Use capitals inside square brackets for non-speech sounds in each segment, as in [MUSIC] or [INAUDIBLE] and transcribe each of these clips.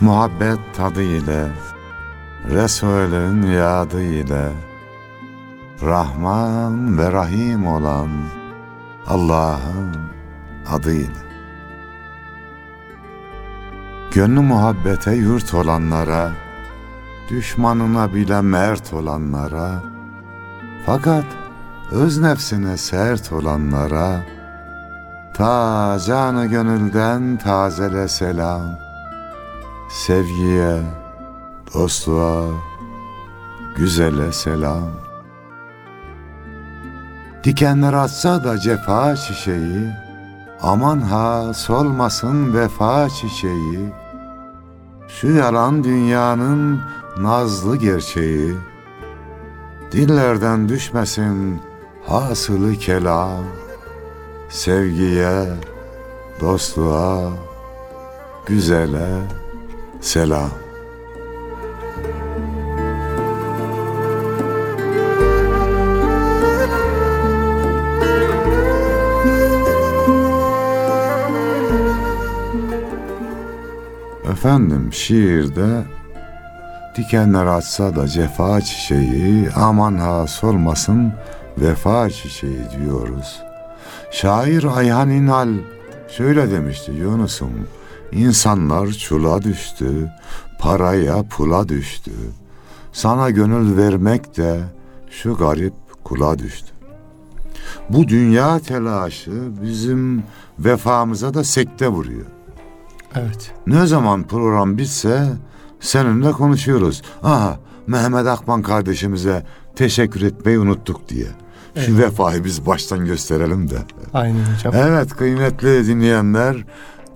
Muhabbet tadı ile, Resulün yadı ile, Rahman ve Rahim olan Allah'ın adıyla. Gönlü muhabbete yurt olanlara, düşmanına bile mert olanlara, fakat öz nefsine sert olanlara, ta canı gönülden tazele selam, sevgiye, dostluğa, güzele selam. Dikenler atsa da cefa çiçeği, aman ha solmasın vefa çiçeği, şu yalan dünyanın nazlı gerçeği, dillerden düşmesin hasılı kelam, sevgiye, dostluğa, güzele selam. Efendim şiirde dikenler açsa da cefa çiçeği aman ha solmasın vefa çiçeği diyoruz. Şair Ayhan İnal şöyle demişti Yunus'um insanlar çula düştü paraya pula düştü sana gönül vermek de şu garip kula düştü. Bu dünya telaşı bizim vefamıza da sekte vuruyor. Evet. Ne zaman program bitse seninle konuşuyoruz. Aha Mehmet Akman kardeşimize teşekkür etmeyi unuttuk diye. Şu Evet. vefayı biz baştan gösterelim de. Aynen hocam. Evet kıymetli dinleyenler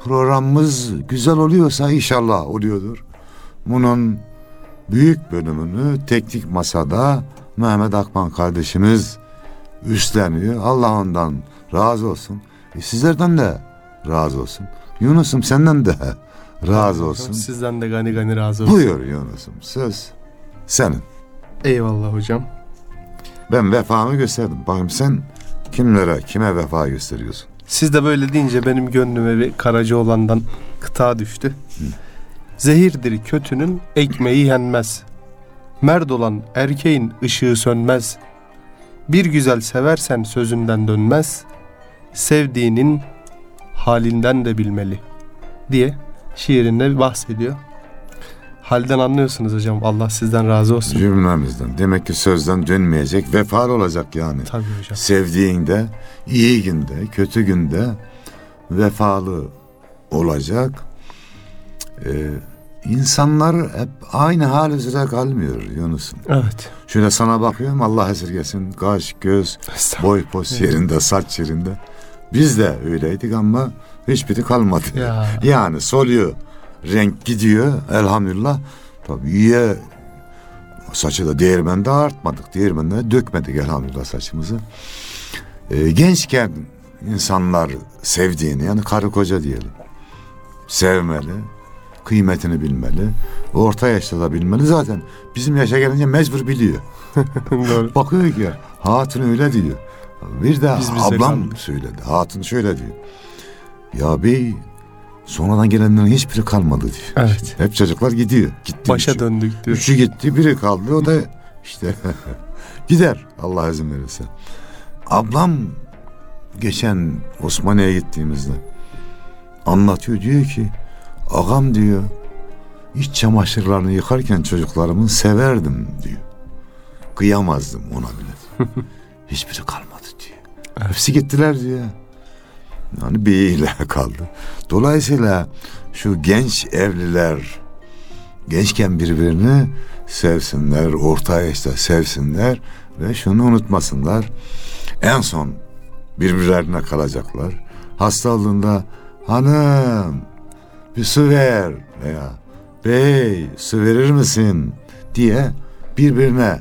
programımız güzel oluyorsa inşallah oluyordur. Bunun büyük bölümünü teknik masada Mehmet Akman kardeşimiz üstleniyor. Allah ondan razı olsun. E sizlerden de razı olsun. Yunus'um senden de razı olsun. Sizden de gani gani razı olsun. Buyur Yunus'um söz senin. Eyvallah hocam. Ben vefamı gösterdim. Bakayım sen kimlere, kime vefa gösteriyorsun? Siz de böyle deyince benim gönlüme bir Karacaoğlan'dan kıta düştü. Zehirdir kötünün ekmeği yenmez. Merd olan erkeğin ışığı sönmez. Bir güzel seversen sözünden dönmez. Sevdiğinin halinden de bilmeli diye şiirinde bahsediyor. Halden anlıyorsunuz hocam. Allah sizden razı olsun. Cümlemizden. Demek ki sözden dönmeyecek, vefalı olacak yani. Tabii hocam. Sevdiğinde, iyi günde, kötü günde vefalı olacak. Ee, insanlar hep aynı hal üzere kalmıyor Yunus'um. Evet. Şöyle sana bakıyorum Allah esirgesin. Kaş, göz, boy, pos yerinde, saç yerinde. Biz de öyleydik ama hiçbiri kalmadı. Ya. [LAUGHS] Yani soluyor, renk gidiyor elhamdülillah. Tabii iyiye saçı da değirmende artmadık. Değirmende dökmedik elhamdülillah saçımızı. Ee, gençken insanlar sevdiğini yani karı koca diyelim. Sevmeli, kıymetini bilmeli. Orta yaşta da bilmeli. Zaten bizim yaşa gelince mecbur biliyor. [LAUGHS] Bakıyor ki hatun öyle diyor. Bir de Biz ablam söyledi. Hatun şöyle diyor. Ya bey sonradan gelenlerin hiçbiri kalmadı diyor. Evet. Hep çocuklar gidiyor. Gitti Başa üçü. döndük diyor. Üçü gitti biri kaldı o da işte [LAUGHS] gider Allah izin verirse. Ablam geçen Osmaniye'ye gittiğimizde anlatıyor diyor ki ağam diyor iç çamaşırlarını yıkarken çocuklarımın severdim diyor. Kıyamazdım ona bile. [LAUGHS] Hiçbiri kalmadı diyor. Hepsi gittiler diyor. Yani beyiyle [LAUGHS] kaldı. Dolayısıyla şu genç evliler gençken birbirini sevsinler, orta yaşta sevsinler ve şunu unutmasınlar. En son birbirlerine kalacaklar. Hasta olduğunda hanım bir su ver veya bey su verir misin diye birbirine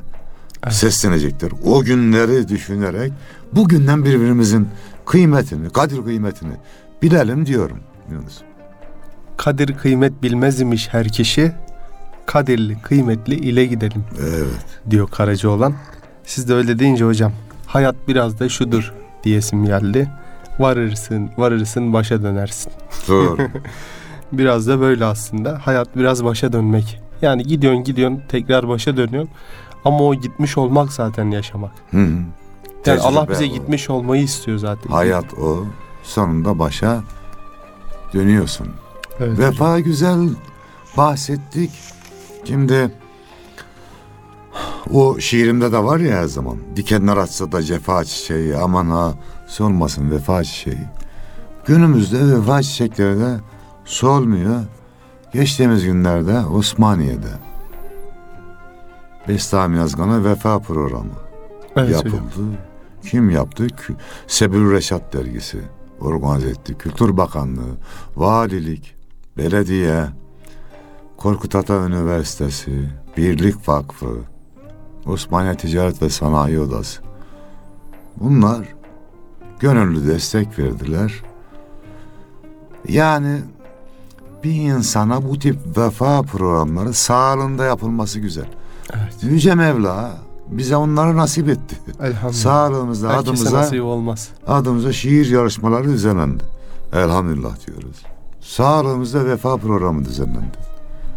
seslenecekler. O günleri düşünerek bugünden birbirimizin kıymetini, kadir kıymetini bilelim diyorum Yunus. Kadir kıymet bilmez imiş her kişi. Kadirli kıymetli ile gidelim Evet. diyor Karacaoğlan. Siz de öyle deyince hocam hayat biraz da şudur diyesim geldi. Varırsın, varırsın, başa dönersin. Doğru. [LAUGHS] Biraz da böyle aslında. Hayat biraz başa dönmek. Yani gidiyorsun gidiyorsun tekrar başa dönüyorsun. Ama o gitmiş olmak zaten yaşamak. Hı hı. Yani Allah bize o. gitmiş olmayı istiyor zaten. Hayat o. Sonunda başa dönüyorsun. Evet. Vefa güzel bahsettik. Şimdi o şiirimde de var ya her zaman. Dikenler açsa da cefa çiçeği aman ha solmasın vefa çiçeği. Günümüzde vefa çiçekleri de solmuyor. Geçtiğimiz günlerde Osmaniye'de Bestami Yazgan'a vefa programı Evet hocam. Kim yaptı? Sebül Reşat dergisi organize etti. Kültür Bakanlığı, Valilik, Belediye, Korkut Ata Üniversitesi, Birlik Vakfı, Osmaniye Ticaret ve Sanayi Odası. Bunlar gönüllü destek verdiler. Yani bir insana bu tip vefa programları sağlığında yapılması güzel. Evet. Yüce Mevla bize onları nasip etti. Elhamdülillah. Sağlığımızda Herkese adımıza nasip olmaz. adımıza şiir yarışmaları düzenlendi. Elhamdülillah diyoruz. Sağlığımızda vefa programı düzenlendi.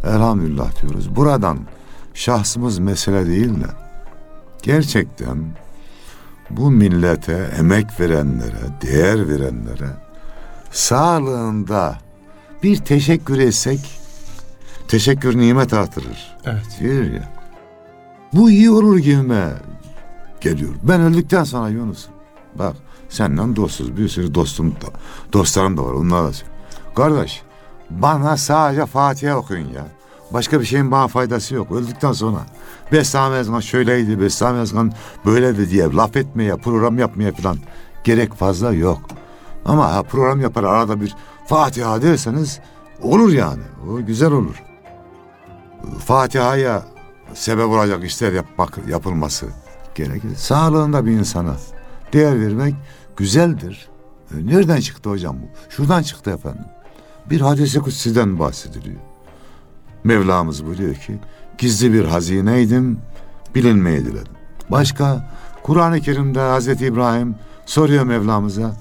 Elhamdülillah diyoruz. Buradan şahsımız mesele değil de gerçekten bu millete emek verenlere, değer verenlere sağlığında bir teşekkür etsek teşekkür nimet artırır. Evet. Diyor ya. Bu iyi olur gibime geliyor. Ben öldükten sonra Yunus. Bak senden dostuz. Bir sürü dostum da, dostlarım da var. Onlar da. Kardeş bana sadece Fatiha okuyun ya. Başka bir şeyin bana faydası yok. Öldükten sonra Bestami Yazgan şöyleydi, Bestami Yazgan böyledi diye laf etmeye, program yapmaya falan gerek fazla yok. Ama ha, program yapar arada bir Fatiha derseniz olur yani. O güzel olur. Fatiha'ya sebep olacak işler yapmak yapılması gerekir. Sağlığında bir insana değer vermek güzeldir. E, Nereden çıktı hocam bu? Şuradan çıktı efendim. Bir hadis-i kutsiden bahsediliyor. Mevlamız buyuruyor ki gizli bir hazineydim bilinmeyi diledim. Başka Kur'an-ı Kerim'de Hazreti İbrahim soruyor Mevlamıza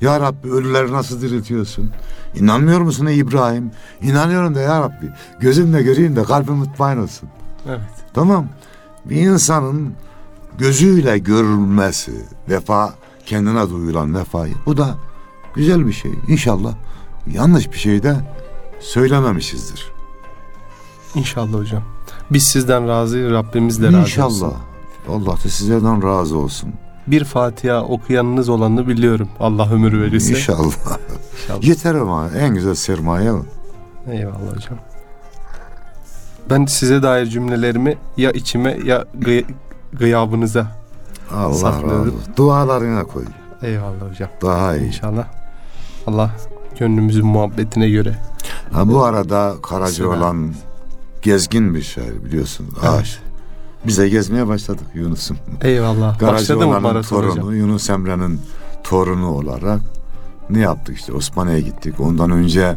Ya Rabbi ölüleri nasıl diriltiyorsun? İnanmıyor musun ey İbrahim? İnanıyorum da ya Rabbi. Gözümle göreyim de kalbim mutmain olsun. Evet. Tamam. Bir insanın gözüyle görülmesi, vefa kendine duyulan vefayı. Bu da güzel bir şey. İnşallah yanlış bir şey de söylememişizdir. İnşallah hocam. Biz sizden razı, Rabbimiz de razı İnşallah. olsun. Allah da sizlerden razı olsun. Bir Fatiha okuyanınız olanı biliyorum. Allah ömür verirse. İnşallah. İnşallah. Yeter ama en güzel sermaye o. Eyvallah hocam. Ben size dair cümlelerimi ya içime ya gıy- gıyabınıza. Allah razı Saklıyorum. olsun. Dualarına koy. Eyvallah hocam. Daha iyi. İnşallah. Allah gönlümüzün muhabbetine göre. Ha, bu arada Karaca Selam. olan gezgin bir şair biliyorsun. Aş. Bize gezmeye başladık Yunus'um. Eyvallah. Başladı mı maraton torunu, hocam? Yunus Emre'nin torunu olarak ne yaptık işte Osmaniye'ye gittik. Ondan önce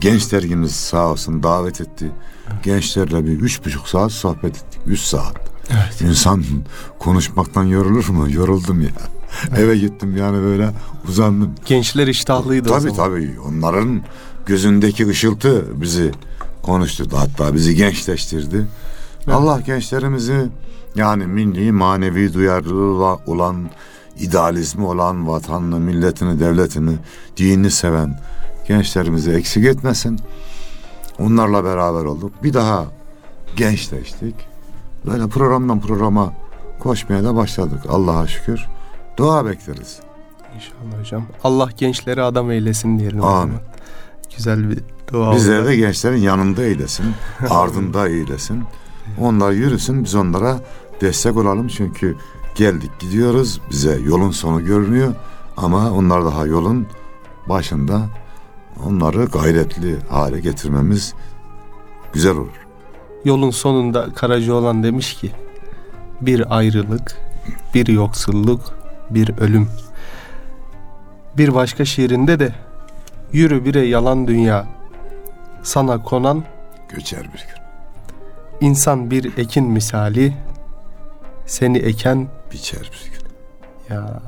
genç dergimiz sağ olsun davet etti. Gençlerle bir üç buçuk saat sohbet ettik. Üç saat. Evet. İnsan konuşmaktan yorulur mu? Yoruldum ya. Eve gittim yani böyle uzandım. Gençler iştahlıydı o Tabii zaman. tabii onların gözündeki ışıltı bizi konuşturdu. Hatta bizi gençleştirdi. Allah gençlerimizi yani milli manevi duyarlılığı olan, idealizmi olan vatanını, milletini, devletini, dinini seven gençlerimizi eksik etmesin. Onlarla beraber olduk. Bir daha gençleştik. Böyle programdan programa koşmaya da başladık. Allah'a şükür. Dua bekleriz. İnşallah hocam. Allah gençleri adam eylesin diyelim. Amin. Güzel bir dua Bizleri de gençlerin yanında eylesin, [LAUGHS] ardında eylesin. Onlar yürüsün, biz onlara destek olalım. Çünkü geldik gidiyoruz, bize yolun sonu görünüyor. Ama onlar daha yolun başında. Onları gayretli hale getirmemiz güzel olur. Yolun sonunda Karacaoğlan demiş ki bir ayrılık, bir yoksulluk, bir ölüm. Bir başka şiirinde de yürü bire yalan dünya sana konan Göçer bir gün. insan bir ekin misali seni eken Biçer bir gün. ya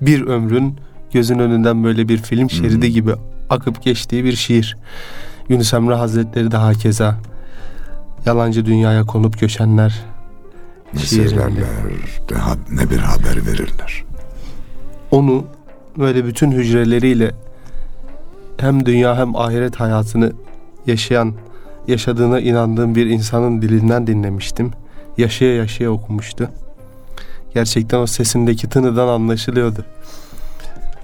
bir ömrün gözün önünden böyle bir film şeridi Hmm. gibi akıp geçtiği bir şiir. Yunus Emre Hazretleri de hakeza yalancı dünyaya konup göçenler Ne ne bir haber verirler. onu böyle bütün hücreleriyle hem dünya hem ahiret hayatını yaşayan, yaşadığına inandığım bir insanın dilinden dinlemiştim. Yaşaya yaşaya okumuştu. Gerçekten o sesindeki tınıdan anlaşılıyordu.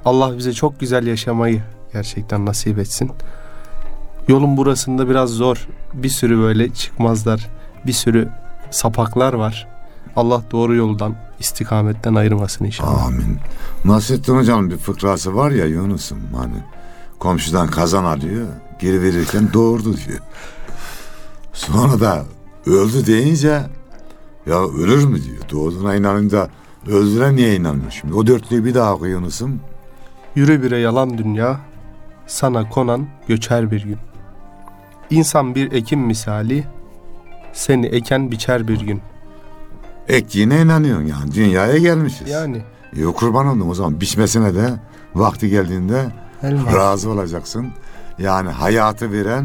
Allah bize çok güzel yaşamayı gerçekten nasip etsin. Yolun burasında biraz zor. Bir sürü böyle çıkmazlar, bir sürü sapaklar var. Allah doğru yoldan, istikametten ayırmasın inşallah. Amin. Nasrettin Hoca'nın bir fıkrası var ya Yunus'um hani komşudan kazan alıyor geri verirken doğurdu diyor. Sonra da öldü deyince ya ölür mü diyor. Doğduğuna inanınca öldüren niye inanmıyor şimdi? O dörtlüğü bir daha oku Yunus'um. Yürü bire yalan dünya, sana konan göçer bir gün. İnsan bir ekim misali, seni eken biçer bir gün. Ektiğine inanıyorsun yani dünyaya gelmişiz. Yani Yok kurban oldum o zaman biçmesine de vakti geldiğinde elma. razı olacaksın. Yani hayatı veren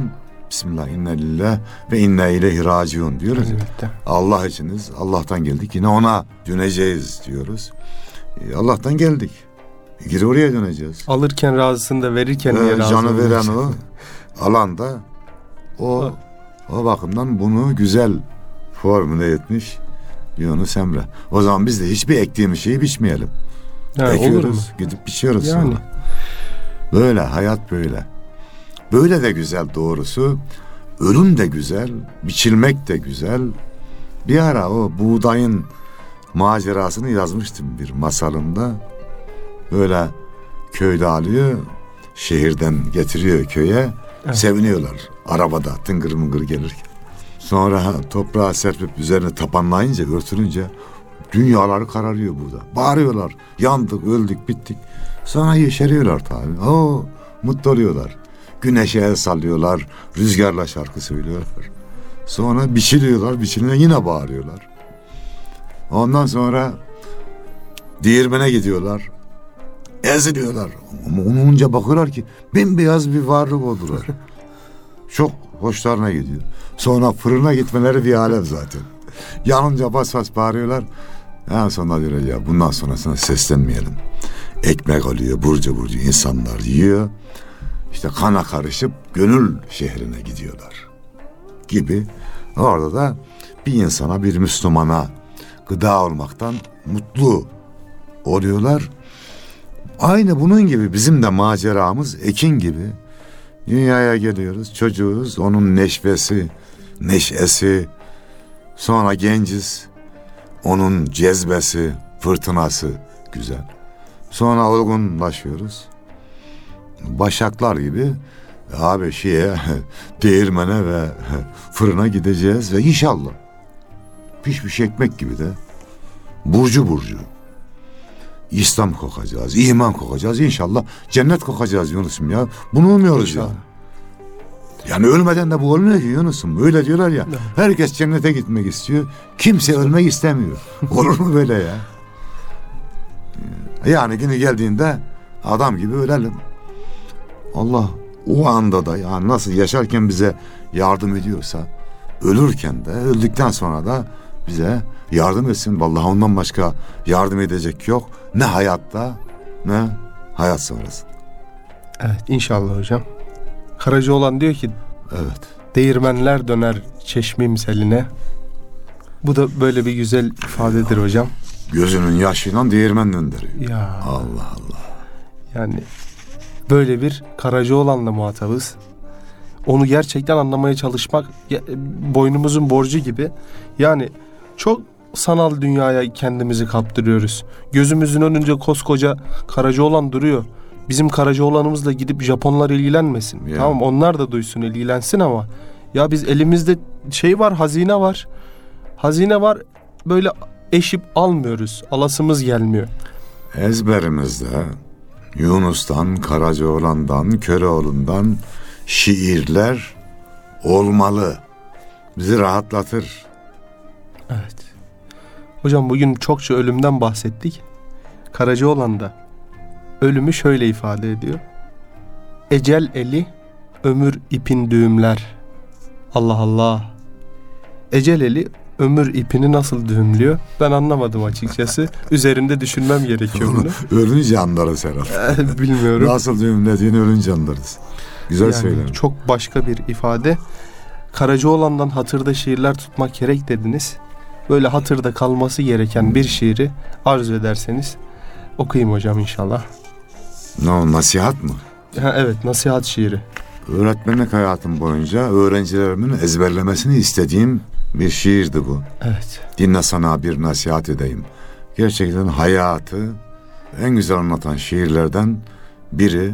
Bismillah inna lillah ve inna ileyhi raciun diyoruz. Elbette. Allah içiniz. Allah'tan geldik. Yine ona döneceğiz diyoruz. E, Allah'tan geldik. Geri oraya döneceğiz. Alırken razısın da verirken niye Ee, razı canı veren o. Alan da o. O bakımdan bunu güzel formüle etmiş Yunus Emre. O zaman biz de hiçbir ektiğimiz şeyi biçmeyelim. Mu? Ekiyoruz. Gidip biçiyoruz Yani. sonra. Böyle hayat böyle. Böyle de güzel doğrusu. Ölüm de güzel, biçilmek de güzel. Bir ara o buğdayın macerasını yazmıştım bir masalımda. Böyle köyde alıyor, şehirden getiriyor köye. Evet. Seviniyorlar arabada tıngır mıngır gelirken. Sonra toprağa serpip üzerine tapanlayınca, örtülünce dünyaları kararıyor burada. Bağırıyorlar. Yandık, öldük, bittik. Sonra yeşeriyorlar tabii. Oo, mutlu oluyorlar. Güneşe el sallıyorlar. Rüzgarla şarkı söylüyorlar. Sonra biçiliyorlar. Biçilince yine bağırıyorlar. Ondan sonra değirmene gidiyorlar. Eziliyorlar. Ama onu olunca bakıyorlar ki bembeyaz bir varlık oldular. Çok hoşlarına gidiyor. Sonra fırına gitmeleri bir alem zaten. Yanınca bas bas bağırıyorlar. En sonunda diyor ya bundan sonrasına seslenmeyelim. Ekmek alıyor burcu burcu insanlar yiyor. İşte kana karışıp gönül şehrine gidiyorlar. Gibi. Orada da bir insana bir Müslümana gıda olmaktan mutlu oluyorlar. Aynı bunun gibi bizim de maceramız Ekin gibi. Dünyaya geliyoruz, çocuğuz, onun neşvesi, neşesi, sonra genciz, onun cezbesi, fırtınası güzel. Sonra olgunlaşıyoruz. Başaklar gibi abi şeye, [LAUGHS] değirmene ve [LAUGHS] fırına gideceğiz ve inşallah pişmiş ekmek gibi de burcu burcu İslam kokacağız, iman kokacağız inşallah cennet kokacağız Yunus'um ya. Bunu umuyoruz ya. İnşallah. Yani ölmeden de bu olmuyor ki Yunus'um. Öyle diyorlar ya. Herkes cennete gitmek istiyor. Kimse ölmek istemiyor. Olur mu böyle ya? Yani günü geldiğinde adam gibi ölelim. Allah o anda da yani nasıl yaşarken bize yardım ediyorsa ölürken de öldükten sonra da bize yardım etsin. Vallahi ondan başka yardım edecek yok. Ne hayatta ne hayat sonrası. Evet inşallah hocam. Karacaoğlan diyor ki Evet. değirmenler döner çeşmim seline. Bu da böyle bir güzel ifadedir hocam. Gözünün yaşıyla değirmen döndürüyor. Ya Allah Allah. yani böyle bir Karacaoğlan'la muhatabız. Onu gerçekten anlamaya çalışmak ya- boynumuzun borcu gibi. Yani çok sanal dünyaya kendimizi kaptırıyoruz. Gözümüzün önünde koskoca Karacaoğlan duruyor. Bizim Karacaoğlan'ımızla gidip Japonlar ilgilenmesin. Ya. Tamam onlar da duysun ilgilensin ama ya biz elimizde şey var hazine var. Hazine var böyle eşip almıyoruz. Alasımız gelmiyor. Ezberimizde Yunus'tan, Karacaoğlan'dan, Köroğlu'ndan şiirler olmalı. Bizi rahatlatır. Evet. Hocam bugün çokça ölümden bahsettik. Karacaoğlan da ölümü şöyle ifade ediyor. Ecel eli, ömür ipin düğümler. Allah Allah. Ecel eli ömür ipini nasıl düğümlüyor? Ben anlamadım açıkçası. [LAUGHS] Üzerinde düşünmem gerekiyor bunu. ölünce anlarız herhalde. [LAUGHS] Bilmiyorum. Nasıl düğümlediğini ölünce anlarız. Güzel Yani söylerim. Çok başka bir ifade. Karacaoğlan'dan hatırda şiirler tutmak gerek dediniz. Böyle hatırda kalması gereken bir şiiri arzu ederseniz okuyayım hocam inşallah. Ne o nasihat mı? Ha, evet nasihat şiiri. Öğretmenlik hayatım boyunca öğrencilerimin ezberlemesini istediğim bir şiirdi bu. Evet. Dinle sana bir nasihat edeyim. Gerçekten hayatı en güzel anlatan şiirlerden biri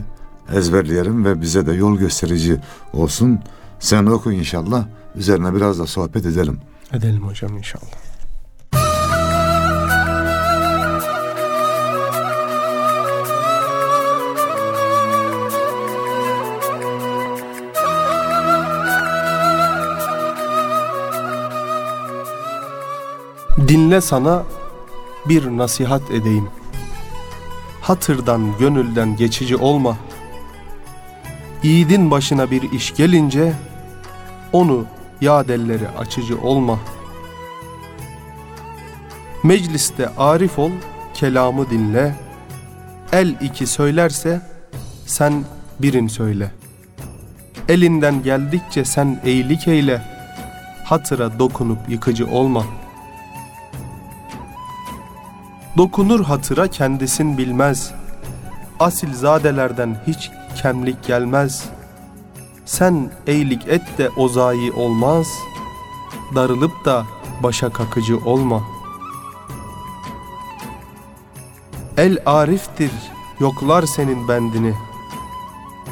ezberleyelim ve bize de yol gösterici olsun. Sen oku inşallah. Üzerine biraz da sohbet edelim. Edelim hocam inşallah. Dinle sana bir nasihat edeyim. Hatırdan, gönülden geçici olma. Yiğidin başına bir iş gelince onu yad elleri açıcı olma. Mecliste arif ol, kelamı dinle. El iki söylerse sen birin söyle. Elinden geldikçe sen eğilik eyle. Hatıra dokunup yıkıcı olma. Dokunur hatıra kendisin bilmez. Asil zadelerden hiç kemlik gelmez.'' Sen eylik et de o olmaz, darılıp da başa kakıcı olma. El ariftir, yoklar senin bendini,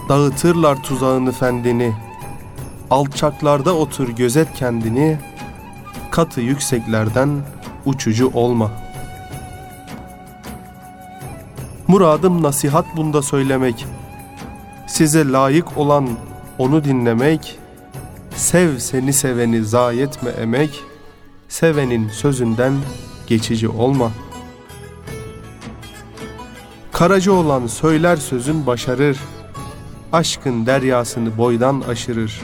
dağıtırlar tuzağını fendini, alçaklarda otur gözet kendini, katı yükseklerden uçucu olma. Muradım nasihat bunda söylemek, size layık olan onu dinlemek, sev seni seveni zayi etme emek, sevenin sözünden geçici olma. Karaca olan söyler sözün başarır, aşkın deryasını boydan aşırır.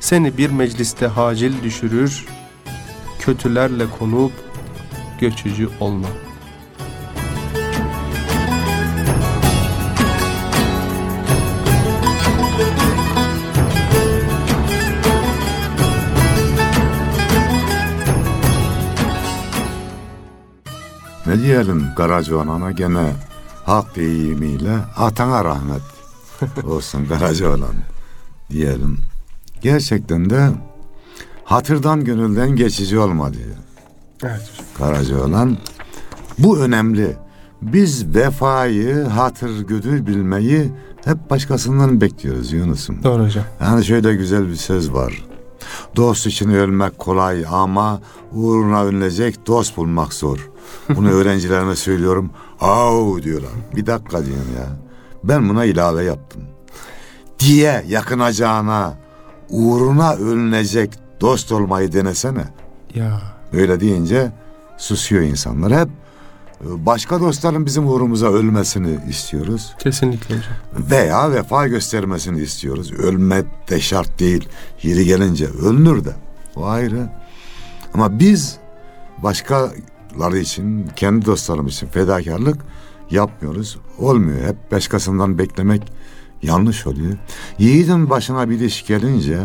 Seni bir mecliste hacil düşürür, kötülerle konup göçücü olma.'' Ne diyelim Karacaoğlan'a gene hak deyimiyle atana rahmet olsun Karacaoğlan diyelim. Gerçekten de hatırdan gönülden geçici olma diyor. Evet. Karacaoğlan. Bu önemli. Biz vefayı, hatır güdü bilmeyi hep başkasından bekliyoruz Yunus'um. Doğru hocam. Yani şöyle güzel bir söz var. Dost için ölmek kolay ama uğruna ölünecek dost bulmak zor. Bunu öğrencilerime söylüyorum. Au diyorlar. Bir dakika diyorum ya. Ben buna ilave yaptım. Diye yakınacağına uğruna ölünecek dost olmayı denesene. Ya. Öyle deyince susuyor insanlar. Hep başka dostların bizim uğrumuza ölmesini istiyoruz. Kesinlikle hocam. Veya vefa göstermesini istiyoruz. Ölme de şart değil. Yeri gelince ölünür de. O ayrı. Ama biz başkaları için, kendi dostlarımız için fedakarlık yapmıyoruz. Olmuyor. Hep başkasından beklemek yanlış oluyor. Yiğidin başına bir iş gelince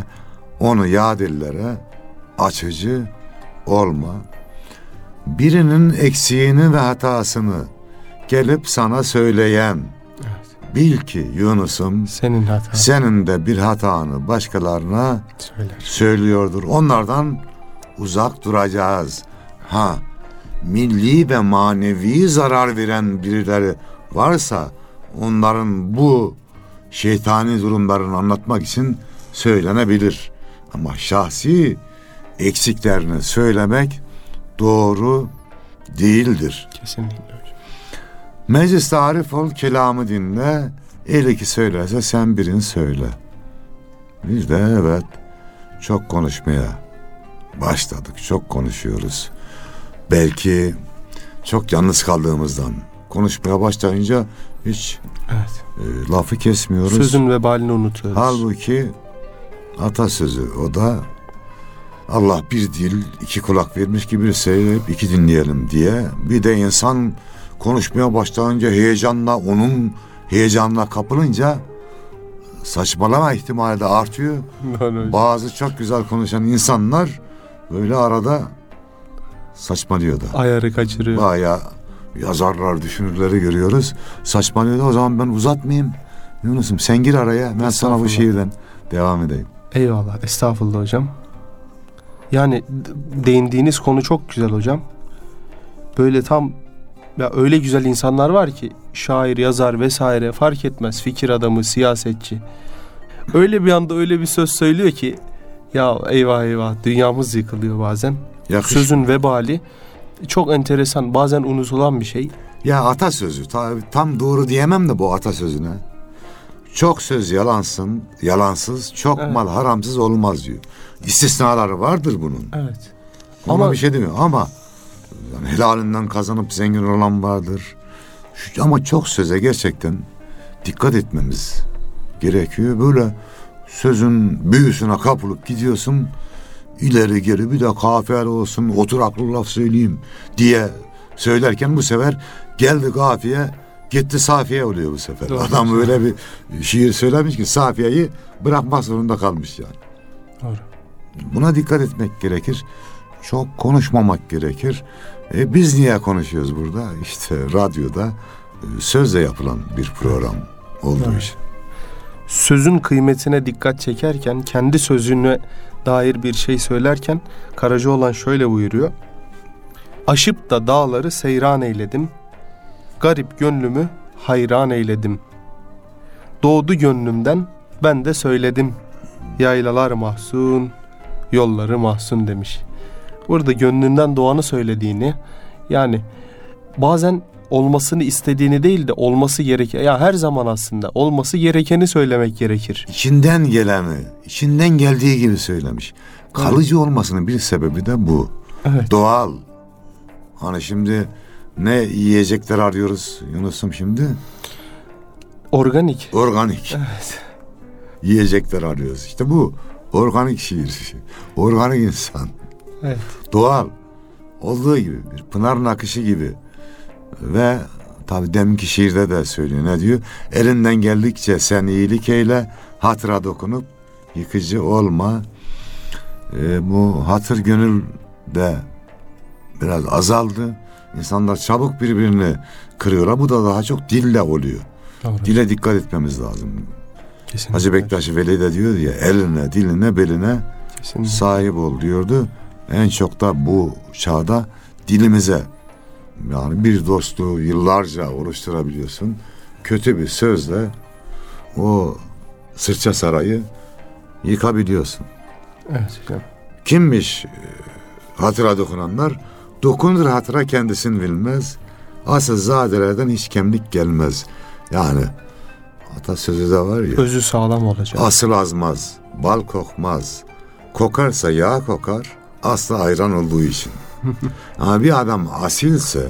onu yadillere açıcı olma. Birinin eksiğini ve hatasını gelip sana söyleyen bil ki Yunus'um Senin hatan. senin de bir hatanı başkalarına Söyler. söylüyordur. Onlardan uzak duracağız. Ha milli ve manevi zarar veren birileri varsa onların bu şeytani durumlarını anlatmak için söylenebilir. Ama şahsi eksiklerini söylemek doğru değildir. Kesinlikle. Meclis tarif ol kelamı dinle. El iki söylerse sen birini söyle. Biz de evet çok konuşmaya başladık. Çok konuşuyoruz. Belki çok yalnız kaldığımızdan konuşmaya başlayınca hiç Evet. e, lafı kesmiyoruz. Sözün vebalini unutuyoruz. Halbuki atasözü o da Allah bir dil iki kulak vermiş gibi bir söyleyip iki dinleyelim diye. Bir de insan konuşmaya başlayınca heyecanla onun heyecanla kapılınca saçmalama ihtimali de artıyor. Bazı çok güzel konuşan insanlar böyle arada saçmalıyor da. Ayarı kaçırıyor. Bayağı yazarlar, düşünürleri görüyoruz. Saçmalıyor da o zaman ben uzatmayayım. Yunus'um sen gir araya. Ben sana bu şiirden devam edeyim. Eyvallah. Estağfurullah hocam. Yani değindiğiniz konu çok güzel hocam. Böyle tam ya öyle güzel insanlar var ki şair, yazar vesaire fark etmez. Fikir adamı, siyasetçi. Öyle bir anda öyle bir söz söylüyor ki ya eyvah eyvah dünyamız yıkılıyor bazen. Yakış. Sözün vebali çok enteresan bazen unutulan bir şey. Ya atasözü. Ta, tam doğru diyemem de bu atasözüne. Çok söz yalansın, yalansız, çok Evet. mal haramsız olmaz diyor. İstisnaları vardır bunun. Evet. Ona Ama- bir şey demiyor ama yani helalinden kazanıp zengin olan vardır. Şu- Ama çok söze gerçekten dikkat etmemiz gerekiyor. Böyle sözün büyüsüne kapılıp gidiyorsun. İleri geri bir de kafiyeli olsun oturaklı laf söyleyeyim diye söylerken bu sefer geldi kafiye gitti safiye oluyor bu sefer. Doğru. Adam böyle bir şiir söylemiş ki safiyeyi bırakmak zorunda kalmış yani. Doğru. Buna dikkat etmek gerekir. Çok konuşmamak gerekir. E, biz niye konuşuyoruz burada? İşte radyoda e, sözle yapılan bir program olduğu için. sözün kıymetine dikkat çekerken kendi sözüne dair bir şey söylerken Karacaoğlan şöyle buyuruyor. Aşıp da dağları seyran eyledim. Garip gönlümü hayran eyledim. Doğdu gönlümden ben de söyledim. Yaylalar mahzun, yolları mahzun demiş. Burada gönlünden doğanı söylediğini yani bazen olmasını istediğini değil de olması gereken ya her zaman aslında olması gerekeni söylemek gerekir. İçinden geleni, içinden geldiği gibi söylemiş. Kalıcı olmasının bir sebebi de bu. Evet. Doğal. Hani şimdi ne yiyecekler arıyoruz Yunus'um şimdi? Organik. Organik. Evet. Yiyecekler arıyoruz. İşte bu. Organik şiir. Organik insan. Evet. doğal olduğu gibi bir pınarın akışı gibi ve tabi deminki şiirde de söylüyor ne diyor elinden geldikçe sen iyilik eyle hatıra dokunup yıkıcı olma Ee, bu hatır gönül de biraz azaldı insanlar çabuk birbirini kırıyorlar bu da daha çok dille oluyor Doğru. dile dikkat etmemiz lazım Kesinlikle. Hacı Bektaş Veli de diyor ya eline diline beline Kesinlikle. sahip ol diyordu. En çok da bu çağda dilimize yani bir dostluğu yıllarca oluşturabiliyorsun. Kötü bir sözle o sırça sarayı yıkabiliyorsun. Evet hocam. Kimmiş e, hatıra dokunanlar? Dokunur hatıra kendisini bilmez. Asıl zadelerden hiç kemlik gelmez. Yani atasözü de var ya. Özü sağlam olacak. Asıl azmaz, bal kokmaz. Kokarsa yağ kokar, aslı ayran olduğu için. [LAUGHS] Ama bir adam asilse,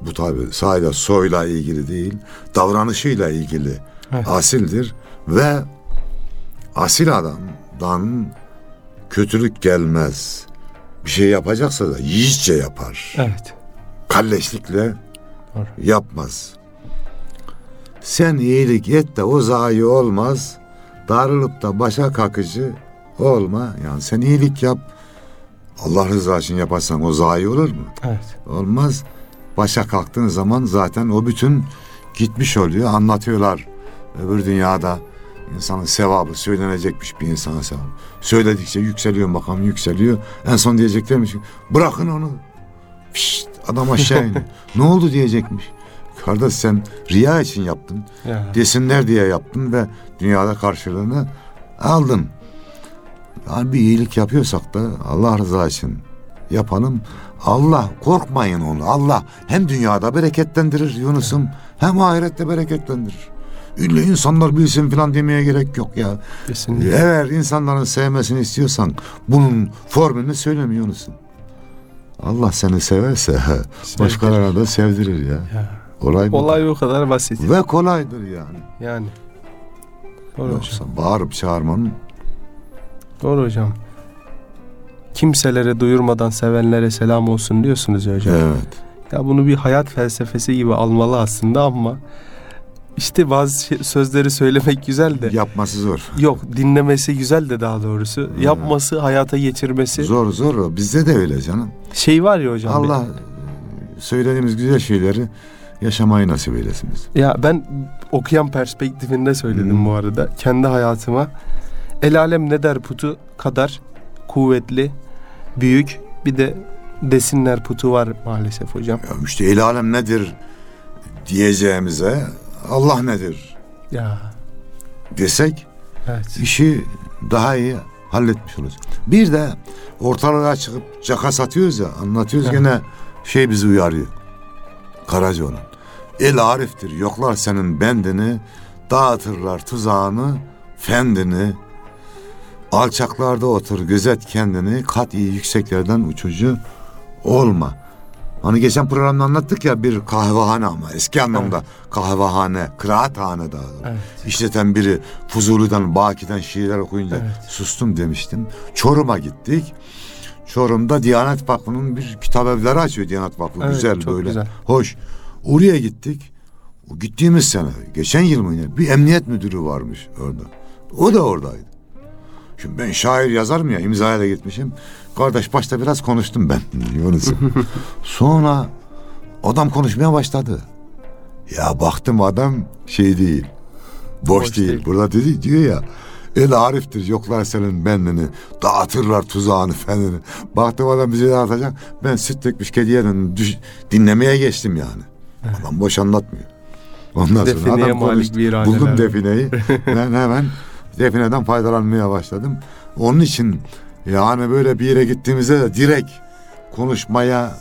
bu tabi sadece soyla ilgili değil, davranışıyla ilgili Evet. asildir. Ve asil adamdan kötülük gelmez. Bir şey yapacaksa da yiğitçe yapar Evet. kalleşlikle Doğru. yapmaz. Sen iyilik et de o zayi olmaz. Darılıp da başa kakıcı olma. Yani sen iyilik yap. Allah rızası için yaparsan o zayi olur mu? Evet. Olmaz. Başa kalktığın zaman zaten o bütün gitmiş oluyor. Anlatıyorlar öbür dünyada insanın sevabı söylenecekmiş bir insana sevabı. Söyledikçe yükseliyor makam yükseliyor. En son diyeceklermiş ki bırakın onu. Pişt, adam aşağı iniyor. ne oldu diyecekmiş. Kardeş sen riya için yaptın. Ya. Desinler diye yaptın ve dünyada karşılığını aldın. Yani bir iyilik yapıyorsak da Allah rızası için yapalım. Allah korkmayın onu. Allah hem dünyada bereketlendirir Yunus'um hem ahirette bereketlendirir. İlle insanlar bilsin falan demeye gerek yok ya. Kesinlikle. Eğer insanların sevmesini istiyorsan bunun formülünü söyleme Yunus'um. Allah seni severse başkalarına da sevdirir ya. Ya. Olay bu. Olay o kadar basit. Ve kolaydır yani. Yani. Doğru hocam. Yoksa bağırıp çağırmanın Doğru hocam. Kimselere duyurmadan sevenlere selam olsun diyorsunuz ya hocam. evet. Ya bunu bir hayat felsefesi gibi almalı aslında ama işte bazı şey- sözleri söylemek güzel de Yapması zor. yok dinlemesi güzel de daha doğrusu yapması hayata geçirmesi Zor zor. Bizde de öyle canım. şey var ya hocam. Allah söylediğimiz güzel şeyleri yaşamayı nasip eylesin. Ya ben okuyan perspektifinde söyledim Hmm. bu arada. Kendi hayatıma el alem ne der putu kadar kuvvetli, büyük bir de desinler putu var maalesef hocam. Ya işte el alem nedir diyeceğimize Allah nedir Ya desek evet. işi daha iyi halletmiş oluruz. Bir de ortalığa çıkıp caka satıyoruz ya anlatıyoruz Evet. gene şey bizi uyarıyor. Karaca olan. El ariftir yoklar senin bendini dağıtırlar tuzağını fendini alçaklarda otur gözet kendini kat iyi yükseklerden uçucu olma. Hani geçen programda anlattık ya bir kahvehane ama eski anlamda kahvehane, kıraathane daha doğrusu. Evet. İşleten biri Fuzuli'den, Baki'den şiirler okuyunca Evet. sustum demiştim. Çorum'a gittik. Çorum'da Diyanet Vakfı'nın bir kitap evleri açıyor Diyanet Vakfı. Evet, güzel böyle. güzel. Hoş. Oraya gittik. O gittiğimiz sene, geçen yıl mı yine bir emniyet müdürü varmış orada. O da oradaydı. Şimdi ben şair yazarım ya imzaya da gitmişim. Kardeş başta biraz konuştum ben [LAUGHS] Yunus'um. Sonra adam konuşmaya başladı. Ya baktım adam şey değil. Boş, Boş değil. değil. Burada dedi diyor ya. El ariftir yoklar senin bendini. Dağıtırlar tuzağını fenini. Baktım adam bizi dağıtacak. Ben süt dökmüş kediye. Düş- dinlemeye geçtim yani. Adam boş anlatmıyor. Ondan Defineye sonra adam konuştu. Buldum var. defineyi. [LAUGHS] ben hemen defineden faydalanmaya başladım. Onun için yani böyle bir yere gittiğimizde de direkt konuşmaya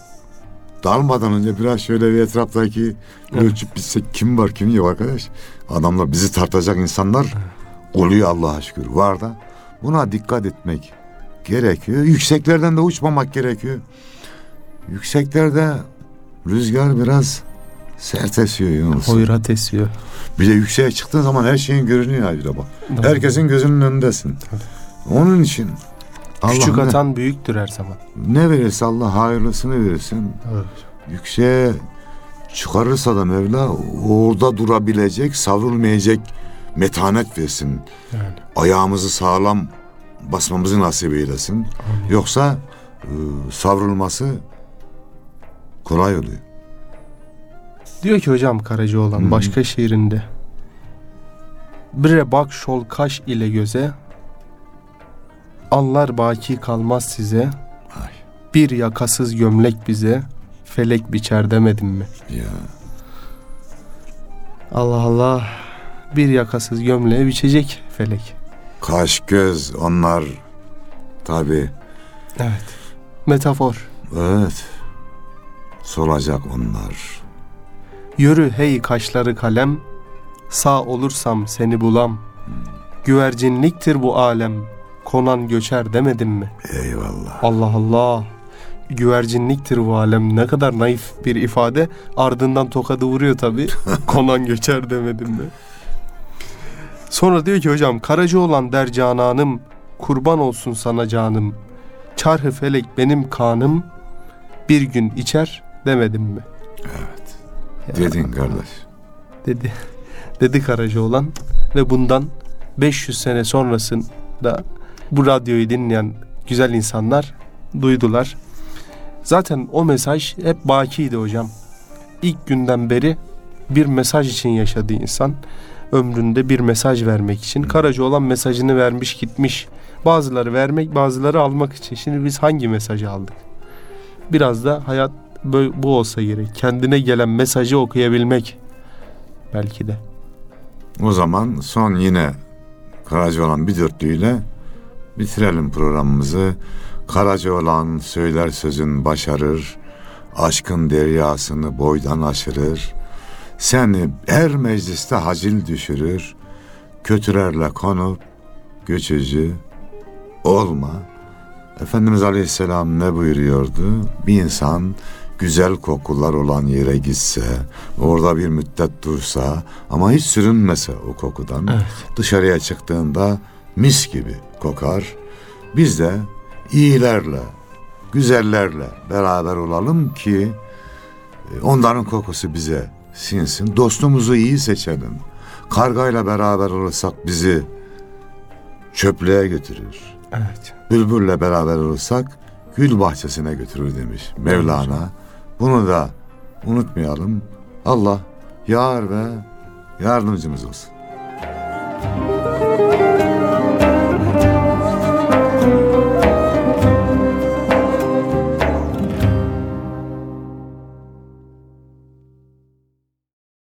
dalmadan önce biraz şöyle bir etraftaki ölçüp bilsek kim var kim yok arkadaş. Adamlar bizi tartacak insanlar oluyor Allah'a şükür var da. Buna dikkat etmek gerekiyor. Yükseklerden de uçmamak gerekiyor. Yükseklerde rüzgar biraz sert esiyor Yunus. Hoyrat esiyor. Bir de yükseğe çıktığın zaman her şeyin görünüyor ayrıca bak. Herkesin gözünün önündesin. Onun için Küçük Allah ne- atan büyüktür her zaman. ne verirse Allah hayırlısını verirsin. Evet. Yükseğe çıkarırsa da Mevla orada durabilecek, savrulmayacak metanet versin. Yani. Ayağımızı sağlam basmamızı nasip eylesin. Amin. Yoksa e, savrulması kolay oluyor. Diyor ki hocam Karacaoğlan Hı. başka şiirinde. Bire bak şol kaş ile göze Anlar baki kalmaz size Ay. Bir yakasız gömlek bize Felek biçer demedim mi? Ya. Allah Allah Bir yakasız gömleği biçecek felek Kaş göz onlar tabi Evet Metafor evet solacak onlar. Yürü hey kaşları kalem Sağ olursam seni bulam Güvercinliktir bu alem Konan göçer demedim mi? Eyvallah. Allah Allah. Güvercinliktir bu alem. Ne kadar naif bir ifade. Ardından tokadı vuruyor tabi. [LAUGHS] Konan göçer demedim mi? Sonra diyor ki hocam Karaca olan der cananım. Kurban olsun sana canım. Çarhı felek benim kanım. Bir gün içer demedim mi? Ya, Dedin kardeş. Dedi. Dedi Karaca olan. Ve bundan 500 sene sonrasında bu radyoyu dinleyen güzel insanlar duydular. Zaten o mesaj hep bakiydi hocam. İlk günden beri bir mesaj için yaşadı insan. Ömründe bir mesaj vermek için. Karaca olan mesajını vermiş gitmiş. Bazıları vermek bazıları almak için. Şimdi biz hangi mesajı aldık? Biraz da hayat bu olsa gerek. Kendine gelen mesajı okuyabilmek. Belki de. O zaman son yine Karaca olan bir dörtlüyle bitirelim programımızı. Karaca olan söyler sözün başarır, aşkın deryasını boydan aşırır. Seni her mecliste hacil düşürür, kötülerle konup göçücü olma. Efendimiz Aleyhisselam ne buyuruyordu? Bir insan güzel kokular olan yere gitse, orada bir müddet dursa ama hiç sürünmese o kokudan Evet. dışarıya çıktığında mis gibi kokar. Biz de iyilerle, güzellerle beraber olalım ki e, onların kokusu bize sinsin. Dostumuzu iyi seçelim. Kargayla beraber olursak bizi çöplüğe götürür. Evet. Bülbülle beraber olursak gül bahçesine götürür demiş Mevlana. Bunu da unutmayalım. Allah yar ve yardımcımız olsun.